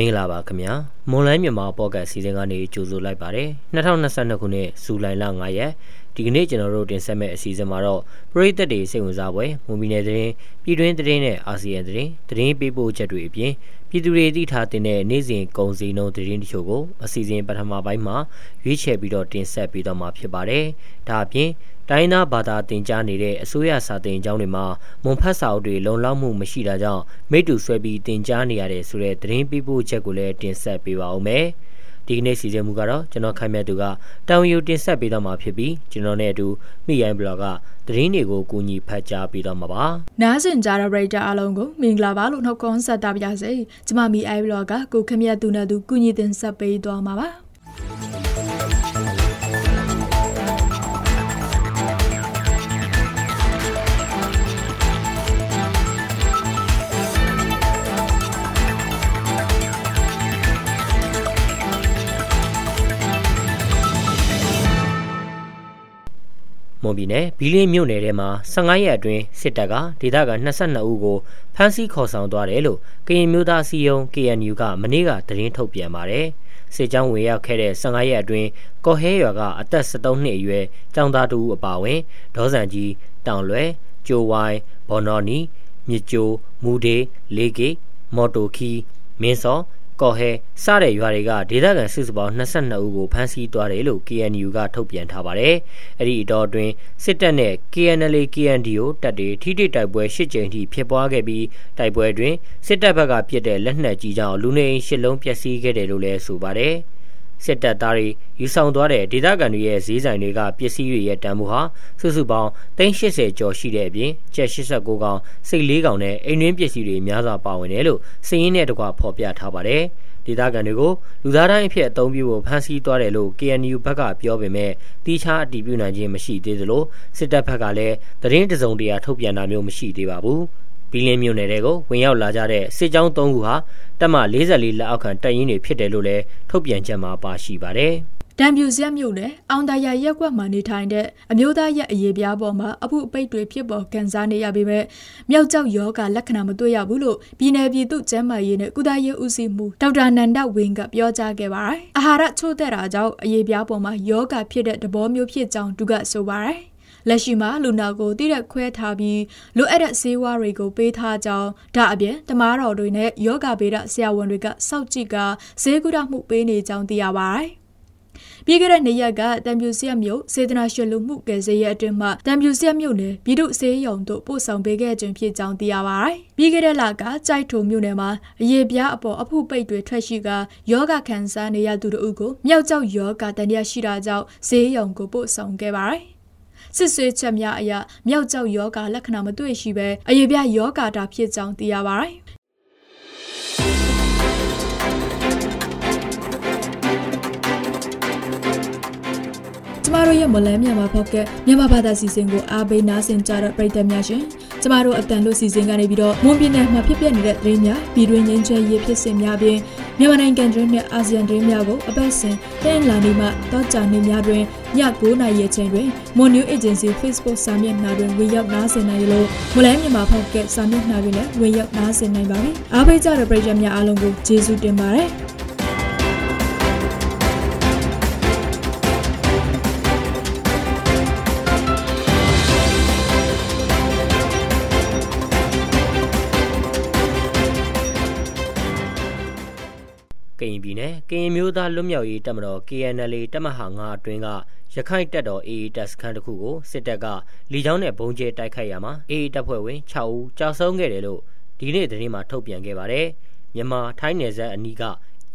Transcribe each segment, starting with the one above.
မင်္ဂလာပါခင်ဗျာမွန်လိုင်းမြန်မာပေါ့ကတ်စီစဉ်ကနေကြိုဆိုလိုက်ပါတယ်2022ခုနှစ်ဇူလိုင်လ9ရက်ဒီကနေ့ကျွန်တော်တို့တင်ဆက်မယ့်အစီအစဉ်မှာတော့ပရိသတ်တွေစိတ်ဝင်စားပွဲမွန်ပြည်နယ်သတင်းပြည်တွင်းသတင်းနဲ့အာဆီယံသတင်းသတင်းပေးပို့ချက်တွေအပြင်ပြည်သူတွေသိထားတဲ့နေ့စဉ်ကုန်စည်နှုန်းသတင်းတချို့ကိုအစီအစဉ်ပထမပိုင်းမှာရွေးချယ်ပြီးတော့တင်ဆက်ပေးတော့မှာဖြစ်ပါတယ်ဒါအပြင် တိုင်းသားဘာသာတင်ကြားနေတဲ့အစိုးရစာတင်ကျောင်းတွေမှာမွန်ဖတ်စာအုပ်တွေလုံလောက်မှုမရှိတာကြောင့်မိတူဆွဲပြီးတင်ကြားနေရတဲ့ဆိုတဲ့သတင်းပေးပို့ချက်ကိုလည်းတင်ဆက်ပေးပါဦးမယ်။ဒီကနေ့စီစဉ်မှုကတော့ကျွန်တော်ခိုင်မြတ်သူကတောင်ယူတင်ဆက်ပေးတော့မှာဖြစ်ပြီးကျွန်တော်နဲ့အတူမိရိုင်းဘလော့ကသတင်းတွေကိုကူညီဖတ်ကြားပေးတော့မှာပါ။နားဆင်ကြတဲ့ပရိသတ်အားလုံးကိုမင်္ဂလာပါလို့နှုတ်ခွန်းဆက်တာပါရစေ။ကျွန်မမိအိုင်ဘလော့ကကိုခမရသူနဲ့သူကူညီတင်ဆက်ပေးသွားမှာပါ။ ပြည်နယ်ဘီလင်းမြို့နယ်ထဲမှာ15ရက်အတွင်းစစ်တပ်ကဒေသခံ22ဦးကိုဖမ်းဆီးခေါ်ဆောင်သွားတယ်လို့ကရင်မျိုးသားစီယုံ KNU ကမနေ့ကသတင်းထုတ်ပြန်ပါတယ်။စစ်ကြောင်းဝင်ရောက်ခဲ့တဲ့15ရက်အတွင်းကော်ဟဲရွာကအသက်73နှစ်အရွယ်ကျောင်းသားတူအပါဝင်ဒေါ်စံကြီးတောင်လွယ်ကျိုဝိုင်ဘော်နော်နီမြစ်ကျိုမူဒေလေးကေမော်တိုခီမင်းစော ကော်ဟဲစတဲ့ရွာတွေကဒေသခံစစ်စပေါင်း22ဦးကိုဖမ်းဆီးသွားတယ်လို့ KNU ကထုတ်ပြန်ထားပါတယ်။အဲ့ဒီအတော်အတွင်းစစ်တပ်နဲ့ KNLA KNDO တပ်တွေထိထိတိုက်ပွဲ၈ကြိမ်ထိဖြစ်ပွားခဲ့ပြီးတိုက်ပွဲတွင်စစ်တပ်ဘက်ကပြစ်တဲ့လက်နက်ကြီးကြောင့်လူနေအိမ်၈လုံးပျက်စီးခဲ့တယ်လို့လည်းဆိုပါတယ်။ စစ်တပ်သားတွေယူဆောင်သွားတဲ့ဒေသခံတွေရဲ့ဈေးဆိုင်တွေကပစ္စည်းတွေရဲ့တန်ဖိုးဟာစုစုပေါင်း380ကျော်ရှိတဲ့အပြင်ကျက်89កောင်စိတ်4កောင်နဲ့အိမ်တွင်းပစ္စည်းတွေများစွာပါဝင်တယ်လို့စည်ရင်းနဲ့တကွဖော်ပြထားပါတယ်ဒေသခံတွေကိုလူသားတိုင်းအဖြစ်အသုံးပြုဖို့ဖမ်းဆီးသွားတယ်လို့ KNU ဘက်ကပြောပေမဲ့တီးခြားအတည်ပြုနိုင်ခြင်းမရှိသေးသလိုစစ်တပ်ဘက်ကလည်းသတင်းတစုံတရာထုတ်ပြန်တာမျိုးမရှိသေးပါဘူး ဘီလင်းမြို့နယ်တွေကိုဝင်ရောက်လာကြတဲ့စစ်ကြောင်း၃ခုဟာတပ်မ44လက်အောက်ခံတပ်ရင်းတွေဖြစ်တယ်လို့လည်းထုတ်ပြန်ချက်မှာပါရှိပါတယ်။တံပြူဆက်မြို့နယ်အောင်တရာရက်ကွက်မှာနေထိုင်တဲ့အမျိုးသားရဲ့အရေးပြားပေါ်မှာအဖို့အပိတ်တွေဖြစ်ပေါ်ကန်စားနေရပေမဲ့မြောက်ကျောက်ယောဂလက္ခဏာမတွေ့ရဘူးလို့ပြည်내ပြည်သူ့ကျန်းမာရေးနဲ့ကုသရေးဦးစီးမှုဒေါက်တာနန္ဒဝင်းကပြောကြားခဲ့ပါတယ်။အာဟာရချို့တဲ့တာကြောင့်အရေးပြားပေါ်မှာယောဂဖြစ်တဲ့သဘောမျိုးဖြစ်ကြောင်းသူကဆိုပါတယ်။ လက်ရှိမှာလူနာကိုတိရက်ခွဲထားပြီးလိုအပ်တဲ့ဆေးဝါးတွေကိုပေးထားကြောင်းဒါအပြင်တမားတော်တွေနဲ့ယောဂဗေဒဆရာဝန်တွေကစောင့်ကြည့်ကဈေးကုသမှုပေးနေကြောင်းသိရပါတယ်ပြီးခဲ့တဲ့နေ့ရက်ကတံပြူစီရမြို့စေတနာရှင်လူမှုကယ်ဆယ်ရေးအတွင်းမှတံပြူစီရမြို့နယ်ပြည်သူ့စေယုံတို့ပို့ဆောင်ပေးခဲ့ခြင်းဖြစ်ကြောင်းသိရပါတယ်။ပြီးခဲ့တဲ့လကကြိုက်ထုံမြို့နယ်မှာအရေးပြားအပေါ်အဖုပိတ်တွေထွက်ရှိကယောဂခံစားနေရသူတို့ကိုမြောက်ကျောက်ယောဂတန်ရရှိတာကြောင့်ဈေးရုံကိုပို့ဆောင်ခဲ့ပါတယ်။ စစ်ဆွေးချက်များအရမြောက်ကျောက်ယောဂလက္ခဏာမတွေ့ရှိဘဲအရေးပြယောဂတာဖြစ်ကြောင်းသိရပါတယ်။ကျမတို့ရဲ့မလန်းမြန်မာဖောက်ကမြန်မာဘာသာစီစဉ်ကိုအားပေးနားဆင်ကြတဲ့ပရိသတ်များရှင်ကျမတို့အတန်လို့စီစဉ်ကနေပြီးတော့မွန်ပြည်နယ်မှာဖြစ်ပျက်နေတဲ့သတင်းများပြည်တွင်းငင်းချဲရေးဖြစ်စဉ်များပြင် မြန်မာနိုင်ငံတွင်းနဲ့အာဆီယံတွင်းများကိုအပတ်စဉ်တင်လာနေမှတောကြနေများတွင်ည9:00နာရီအချိန်တွင် Mon New Agency Facebook စာမျက်နှာတွင်ဝင်ရောက်နားဆင်နိုင်လို့မလဲမြန်မာဖောက်ကစာမျက်နှာတွင်လည်းဝင်ရောက်နားဆင်နိုင်ပါပြီအားပေးကြတဲ့ပရိသတ်များအားလုံးကိုကျေးဇူးတင်ပါတယ် ကရင်ပြည်နယ်ကရင်မျိုးသားလွတ်မြောက်ရေးတပ်မတော် KNL တပ်မဟာ9အတွင်းကရခိုင်တပ်တော် AA တပ်စခန်းတစ်ခုကိုစစ်တပ်ကလီချောင်းနဲ့ဘုံကျဲတိုက်ခိုက်ရမှာ AA တပ်ဖွဲ့ဝင်6ဦးကြာဆုံးခဲ့တယ်လို့ဒီနေ့သတင်းမှာထုတ်ပြန်ခဲ့ပါတယ်။မြန်မာထိုင်းနယ်စပ်အနီးက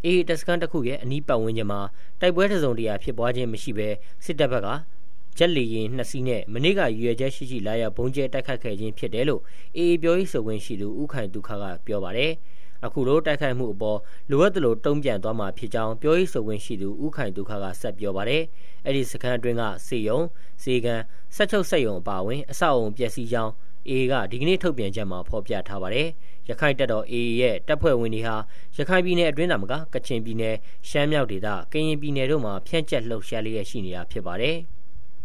AA တပ်စခန်းတစ်ခုရဲ့အနီးပတ်ဝန်းကျင်မှာတိုက်ပွဲတစုံတရာဖြစ်ပွားခြင်းမရှိဘဲစစ်တပ်ဘက်ကဂျက်လီရင်နှစ်စီးနဲ့မနေ့ကရွေချက်ရှိရှိလာရောက်ဘုံကျဲတိုက်ခတ်ခဲ့ခြင်းဖြစ်တယ်လို့အေအေပြောရေးဆိုခွင့်ရှိသူဦးခိုင်ဒုက္ခကပြောပါတယ်။ အခုလိုတိုက်ခိုက်မှုအပေါ်လိုအပ်သလိုတုံ့ပြန်သွားမှာဖြစ်ကြောင်းပြောရေးဆိုခွင့်ရှိသူဦးခိုင်ဒုက္ခကဆက်ပြောပါတယ်။အဲ့ဒီစခန်းအတွင်းကစေယုံစေကန်ဆက်ချုပ်ဆက်ယုံအပါအဝင်အဆောက်အုံပျက်စီးကြောင်းအေကဒီကနေ့ထုတ်ပြန်ချက်မှာဖော်ပြထားပါတယ်။ရခိုင်တပ်တော် AA ရဲ့တပ်ဖွဲ့ဝင်တွေဟာရခိုင်ပြည်နယ်အတွင်းသာမကကချင်ပြည်နယ်ရှမ်းမြောက်ဒေသကရင်ပြည်နယ်တို့မှာဖြန့်ကျက်လှုပ်ရှားလျက်ရှိနေတာဖြစ်ပါတယ်။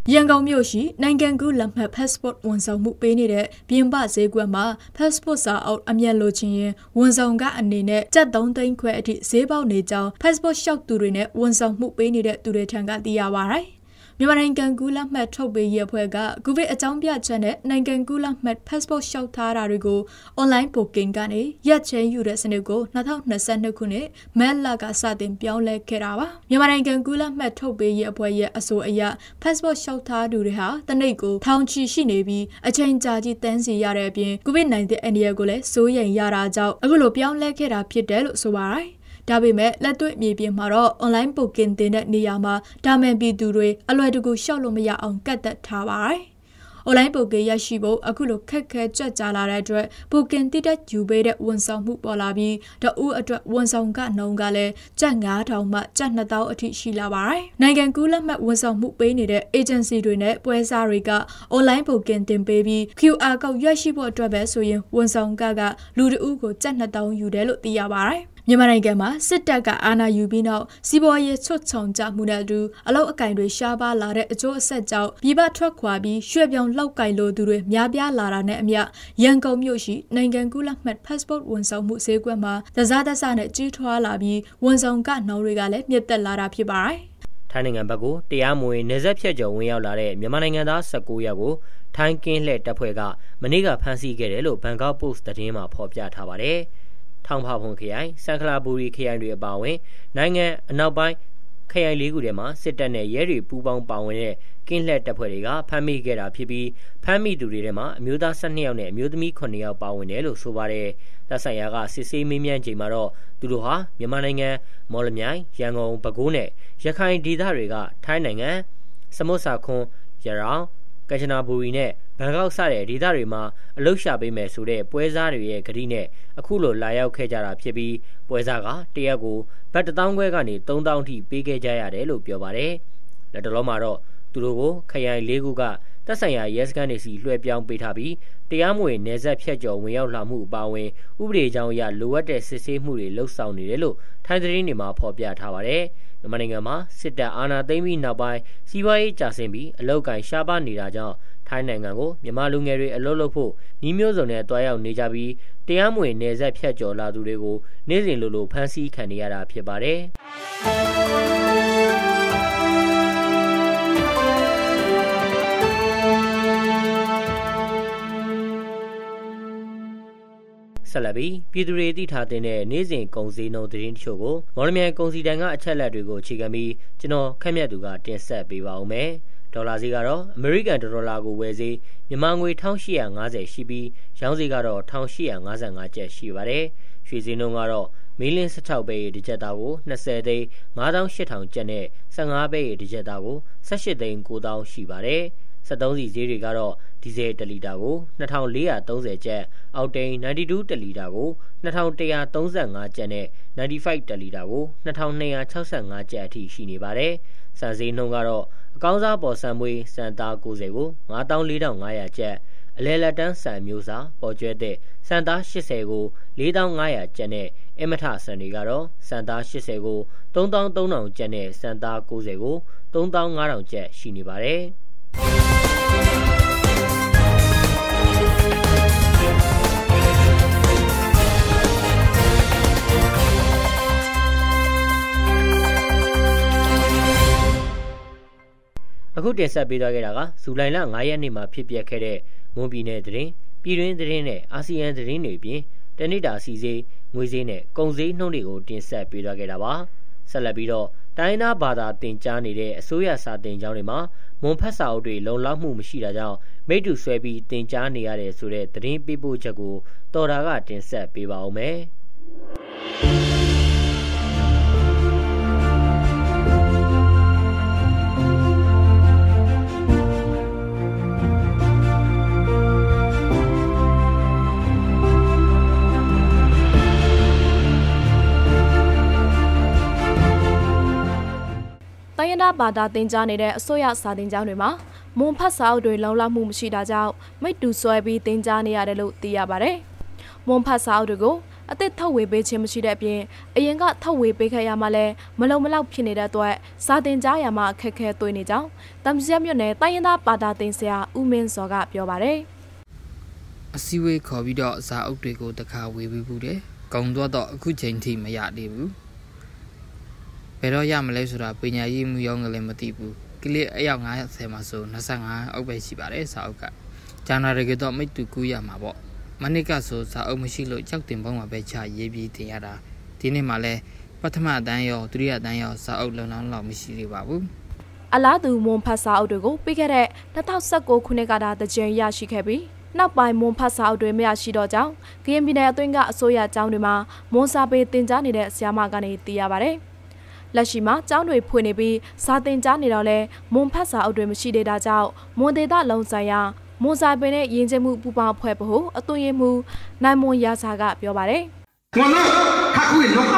ရန်ကုန်မြို့ရှိနိုင်ငံကူးလက်မှတ် passport ဝန်ဆောင်မှုပေးနေတဲ့ပြင်ပဈေးကွက်မှာ passport စာအုပ်အမျက်လိုချင်ရင်ဝန်ဆောင်ကအနေနဲ့ကျပ်3သိန်းခွဲအထိဈေးပေါက်နေကြောင်း passport လျှောက်သူတွေနဲ့ဝန်ဆောင်မှုပေးနေတဲ့သူတွေထံကသိရပါဗျ။ မြန်မာနိုင်ငံကူးလက်မှတ်ထုတ်ပေးရေးအဖွဲ့ကကိုဗစ်အကြောင်းပြချက်နဲ့နိုင်ငံကူးလက်မှတ် passport လျှောက်ထားတာတွေကို online booking ကနေရက်ချင်းယူတဲ့စနစ်ကို2022ခုနှစ်မတ်လကစတင်ပြောင်းလဲခဲ့တာပါမြန်မာနိုင်ငံကူးလက်မှတ်ထုတ်ပေးရေးအဖွဲ့ရဲ့အဆိုအရ passport လျှောက်ထားသူတွေဟာတနိတ်ကိုထောင်ချီရှိနေပြီးအချိန်ကြာကြီးတန်းစီရတဲ့အပြင် COVID-19 အန္တရာယ်ကိုလည်းစိုးရိမ်ရတာကြောင့်အခုလိုပြောင်းလဲခဲ့တာဖြစ်တယ်လို့ဆိုပါတယ် ဒါပေမဲ့လက်တွေ့မြေပြင်မှာတော့ online booking တင်တဲ့နေရာမှာတာမန်ပြည်သူတွေအလွယ်တကူရှောက်လို့မရအောင်ကတ်သက်ထားပါတယ်။ online booking ရရှိဖို့အခုလိုခက်ခဲကြက်ကြလာတဲ့အတွက် booking တိတက်ယူပေးတဲ့ဝန်ဆောင်မှုပေါ်လာပြီးတအူးအတွက်ဝန်ဆောင်ကနှုန်းကလည်းကျပ်9000မှကျပ်2000အထိရှိလာပါတယ်။နိုင်ငံကူးလက်မှတ်ဝန်ဆောင်မှုပေးနေတဲ့ agency တွေနဲ့ပွဲစားတွေက online booking တင်ပေးပြီး QR code ရရှိဖို့အတွက်ပဲဆိုရင်ဝန်ဆောင်ကကလူတအူးကိုကျပ်2000ယူတယ်လို့သိရပါတယ်။ မြန်မာနိုင်ငံမှာစစ်တပ်ကအာဏာယူပြီးနောက်စီးပွားရေးချွတ်ချုံကြမှုနဲ့အတူအလောက်အကင်တွေရှားပါလာတဲ့အကျိုးအဆက်ကြောင့်ပြည်ပထွက်ခွာပြီးရွှေ့ပြောင်းလောက်ကင်လိုသူတွေများပြားလာတာနဲ့အမျှရန်ကုန်မြို့ရှိနိုင်ငံကူးလက်မှတ် passport ဝန်ဆောင်မှုဈေးကွက်မှာတစားတဆနဲ့ကြီးထွားလာပြီးဝန်ဆောင်ကနှောင်းတွေကလည်းမြင့်တက်လာတာဖြစ်ပါတယ်။ထိုင်းနိုင်ငံဘက်ကတရားမဝင်နေဆက်ဖြတ်ကျော်ဝင်ရောက်လာတဲ့မြန်မာနိုင်ငံသား19ယောက်ကိုထိုင်းကင်းလှည့်တပ်ဖွဲ့ကမနေ့ကဖမ်းဆီးခဲ့တယ်လို့ဘန်ကောက်ပို့စ်သတင်းမှာဖော်ပြထားပါတယ်။ ထောင်ဖဖွန်ခရိုင်စံခလာဘူရီခရိုင်တွေအပါအဝင်နိုင်ငံအနောက်ပိုင်းခရိုင်လေးခုထဲမှာစစ်တပ်နဲ့ရဲတွေပူးပေါင်းပါဝင်တဲ့ကင်းလှည့်တပ်ဖွဲ့တွေကဖမ်းမိခဲ့တာဖြစ်ပြီးဖမ်းမိသူတွေထဲမှာအမျိုးသား12ယောက်နဲ့အမျိုးသမီး9ယောက်ပါဝင်တယ်လို့ဆိုပါတယ်။တပ်ဆိုင်ရာကစစ်ဆေးမေးမြန်းချိန်မှာတော့သူတို့ဟာမြန်မာနိုင်ငံမော်လမြိုင်ရန်ကုန်ပဲခူးနဲ့ရခိုင်ဒေသတွေကထိုင်းနိုင်ငံစမုတ်စာခွန်းရရောင် ကချနာဘူရီနဲ့ဘန်ကောက်စတဲ့ဒေသတွေမှာအလုရှာပေးမယ်ဆိုတဲ့ပွဲစားတွေရဲ့ဂတိနဲ့အခုလိုလာရောက်ခဲ့ကြတာဖြစ်ပြီးပွဲစားကတရက်ကိုဘတ်1000ခွဲကနေ3000ထိပေးခဲ့ကြရတယ်လို့ပြောပါတယ်။လက်တလုံးမှာတော့သူတို့ကိုခရိုင်၄ခုကတပ်ဆိုင်ရာရဲစခန်းတွေစီလွှဲပြောင်းပေးထားပြီးတရားမဝင်နေဆက်ဖြတ်ကျော်ဝင်ရောက်လာမှုအပါအဝင်ဥပဒေကြောင်းအရလိုအပ်တဲ့စစ်ဆေးမှုတွေလှုပ်ဆောင်နေတယ်လို့ထိုင်းသတင်းတွေမှာဖော်ပြထားပါတယ်။ မြန်မာနိုင်ငံမှာစစ်တပ်အာဏာသိမ်းပြီးနောက်ပိုင်းစီးပွားရေးကျဆင်းပြီးအလောက်ကန်ရှားပါနေတာကြောင့်ထိုင်းနိုင်ငံကိုမြန်မာလူငယ်တွေအလုပ်လုပ်ဖို့ညီမျိုးစုံနဲ့တွားရောက်နေကြပြီးတရားမဝင်နေဆက်ဖြတ်ကျော်လာသူတွေကိုနေ့စဉ်လိုလိုဖမ်းဆီးခံနေရတာဖြစ်ပါတယ် ဆက်လက်ပြီးပြည်သူတွေသိထားတဲ့နေ့စဉ်ကုန်စည်နှုန်းသတင်းတချို့ကိုမော်လမြိုင်ကုန်စည်တန်ကအချက်လက်တွေကိုအခြေခံပြီးကျွန်တော်ခက်မြတ်သူကတင်ဆက်ပေးပါဦးမယ်။ဒေါ်လာဈေးကတော့အမေရိကန်ဒေါ်လာကိုဝယ်ဈေးမြန်မာငွေ1850ရှိပြီးရောင်းဈေးကတော့1855ကျပ်ရှိပါတယ်။ရွှေဈေးနှုန်းကတော့မီလင်း16ပဲတစ်ကျပ်သားကို20သိန်း9800ကျပ်နဲ့15ပဲတစ်ကျပ်သားကို18သိန်း9000ရှိပါတယ်။ 73စီဈေးတွေကတော့ဒီဇယ်1လီတာကို2430ကျပ်အောက်တိန်92တလီတာကို2135ကျပ်နဲ့95တလီတာကို2265ကျပ်အထိရှိနေပါတယ်။စံစည်းနှုန်းကတော့အကောင်းစားပေါ်ဆန်မွေးစံသား90ကို94,500ကျပ်အလဲလက်တန်းဆန်မျိုးစာပေါ်ကျွဲတဲ့စံသား80ကို4,500ကျပ်နဲ့အမထဆန်တွေကတော့စံသား80ကို3,300ကျပ်နဲ့စံသား90ကို3,500ကျပ်ရှိနေပါတယ် အခုတင်ဆက်ပေးသွားခဲ့တာကဇူလိုင်လ9ရက်နေ့မှာဖြစ်ပျက်ခဲ့တဲ့မွန်ပြည်နယ်သတင်းပြည်တွင်းသတင်းနဲ့အာဆီယံသတင်းတွေပြင်တနိတာစီစေးငွေစေးနဲ့ကုန်စည်နှုန်းတွေကိုတင်ဆက်ပေးသွားခဲ့တာပါဆက်လက်ပြီးတော့တိုင်းနာဘာသာတင်ကြားနေတဲ့အစိုးရစာတင်ကျောင်းတွေမှာမွန်ဖက်စာအုပ်တွေလုံလောက်မှုမရှိတာကြောင့်မိတူဆွဲပြီးတင်ကြားနေရတယ်ဆိုတဲ့သတင်းပေးပို့ချက်ကိုတော်တာကတင်ဆက်ပေးပါဦးမယ် ဘာသာသင်ကြားနေတဲ့အစိုးရစာသင်ကျောင်းတွေမှာမွန်ဖတ်စာအုပ်တွေလုံလောက်မှုမရှိတာကြောင့်မိတူဆွဲပြီးသင်ကြားနေရတယ်လို့သိရပါတယ်။မွန်ဖတ်စာအုပ်တွေကိုအသစ်ထုတ်ဝေပေးခြင်းမရှိတဲ့အပြင်အရင်ကထုတ်ဝေပေးခဲ့ရမှလည်းမလုံမလောက်ဖြစ်နေတဲ့အတွက်စာတင်ကြားရမှာအခက်ခဲတွေ့နေကြောင်းတမ်စီယမြို့နယ်တိုင်းရင်းသားပါတာတင်ဆရာဦးမင်းစောကပြောပါတယ်အစည်းအဝေးခေါ်ပြီးတော့စာအုပ်တွေကိုတခါဝေပေးဘူးတယ်။ကုံတော့တော့အခုချိန်ထိမရသေးဘူး။ ဘယ်တော့ရမလဲဆိုတာပညာရေးမှုရောင်းကလည်းမသိဘူး။ကလေးအယောက်90မှာဆို25အုပ်ပဲရှိပါတယ်စာအုပ်က။ဂျာနာရီကတော့မိတူကူးရမှာပေါ့။မနစ်ကဆိုစာအုပ်မရှိလို့ကြောက်တင်ပေါင်းမှာပဲချရေးပြီးတင်ရတာ။ဒီနေ့မှလည်းပထမအတန်းရောဒုတိယအတန်းရောစာအုပ်လုံလောက်လောက်မရှိသေးပါဘူး။အလားတူမွန်ဖတ်စာအုပ်တွေကိုပြီးခဲ့တဲ့2019ခုနှစ်ကတာတကြိမ်ရရှိခဲ့ပြီးနောက်ပိုင်းမွန်ဖတ်စာအုပ်တွေမရရှိတော့ကြောင်းကရင်ပြည်နယ်အတွင်းကအစိုးရကျောင်းတွေမှာမွန်စာပေသင်ကြားနေတဲ့ဆရာမကနေသိရပါဗျ။ လက်ရှိမှာကျောင်းတွေဖွင့်နေပြီးစာသင်ကြားနေတော့လဲမွန်ဖတ်စာအုပ်တွေမရှိသေးတာကြောင့်မွန်ဒေသလုံးဆိုင်ရာမွန်စာပေနဲ့ယဉ်ကျေးမှုပူပေါင်းဖွဲ့ဖို့အသွင်ရမှုနိုင်မွန်ရာစာကပြောပါတယ်။မွန်နော်ခါခွေလောက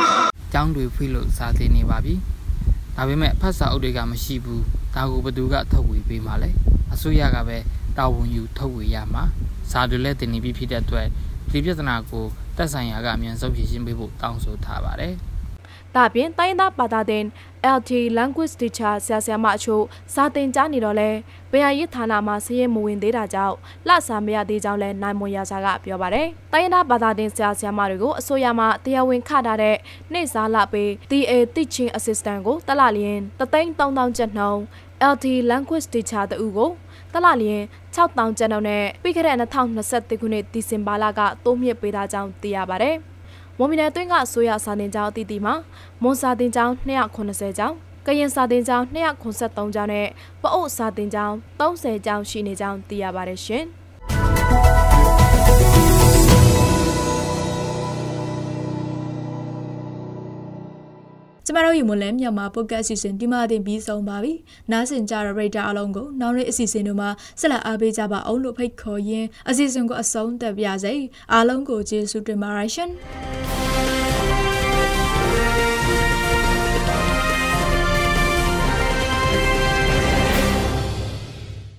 ကျောင်းတွေဖွင့်လို့စာသင်နေပါပြီ။ဒါပေမဲ့ဖတ်စာအုပ်တွေကမရှိဘူး။ဒါကိုဘသူကထုတ်ဝေပေးမှလဲ။အစိုးရကပဲတာဝန်ယူထုတ်ဝေရမှာစာတွေလည်းတင်နေပြီးဖြစ်တဲ့အတွက်ဒီပြဿနာကိုတက်ဆိုင်ရာကအမြန်ဆုံးဖြေရှင်းပေးဖို့တောင်းဆိုထားပါတယ်။ ဒါပြင်တိုင်းသားဘာသာတင် LT language teacher ဆရာဆရာမအချို့စာသင်ကြားနေတော့လဲပညာရေးဌာနမှာစည်ရင်မဝင်သေးတာကြောင့်လှစာမရသေးကြောင်းလဲနိုင်မွန်ရာစာကပြောပါတယ်။တိုင်းသားဘာသာတင်ဆရာဆရာမတွေကိုအစိုးရမှတရားဝင်ခထားတဲ့နှိစားလပေး TA teaching assistant ကိုတလလျင်33000ကျပ်နှုန်း LT language teacher တူကိုတလလျင်6000ကျပ်နှုန်းနဲ့ပြီးခဲ့တဲ့2023ခုနှစ်ဒီဇင်ဘာလကတိုးမြင့်ပေးတာကြောင်းသိရပါတယ်။ မွန်မီနယ်အတွင်းကအစိုးရစာတင်ကျောင်းအသီးသီးမှာမွန်စာတင်ကျောင်း290ကျောင်းကရင်စာတင်ကျောင်း293ကျောင်းနဲ့ပအုပ်စာတင်ကျောင်း30ကျောင်းရှိနေကြောင်းသိရပါတယ်ရှင်။ ကျမတို့ယူမလဲမြန်မာပုတ်ကတ်အစီအစဉ်ဒီမှာတင်ပြီးဆုံးပါပြီ။နားဆင်ကြတဲ့ရိတာအလုံးကိုနောက်နေ့အစီအစဉ်တို့မှာဆက်လက်အားပေးကြပါအောင်လို့ဖိတ်ခေါ်ရင်းအစီအစဉ်ကိုအဆုံးသတ်ပါရစေ။အားလုံးကိုကျေးဇူးတင်ပါတယ်ရှင်။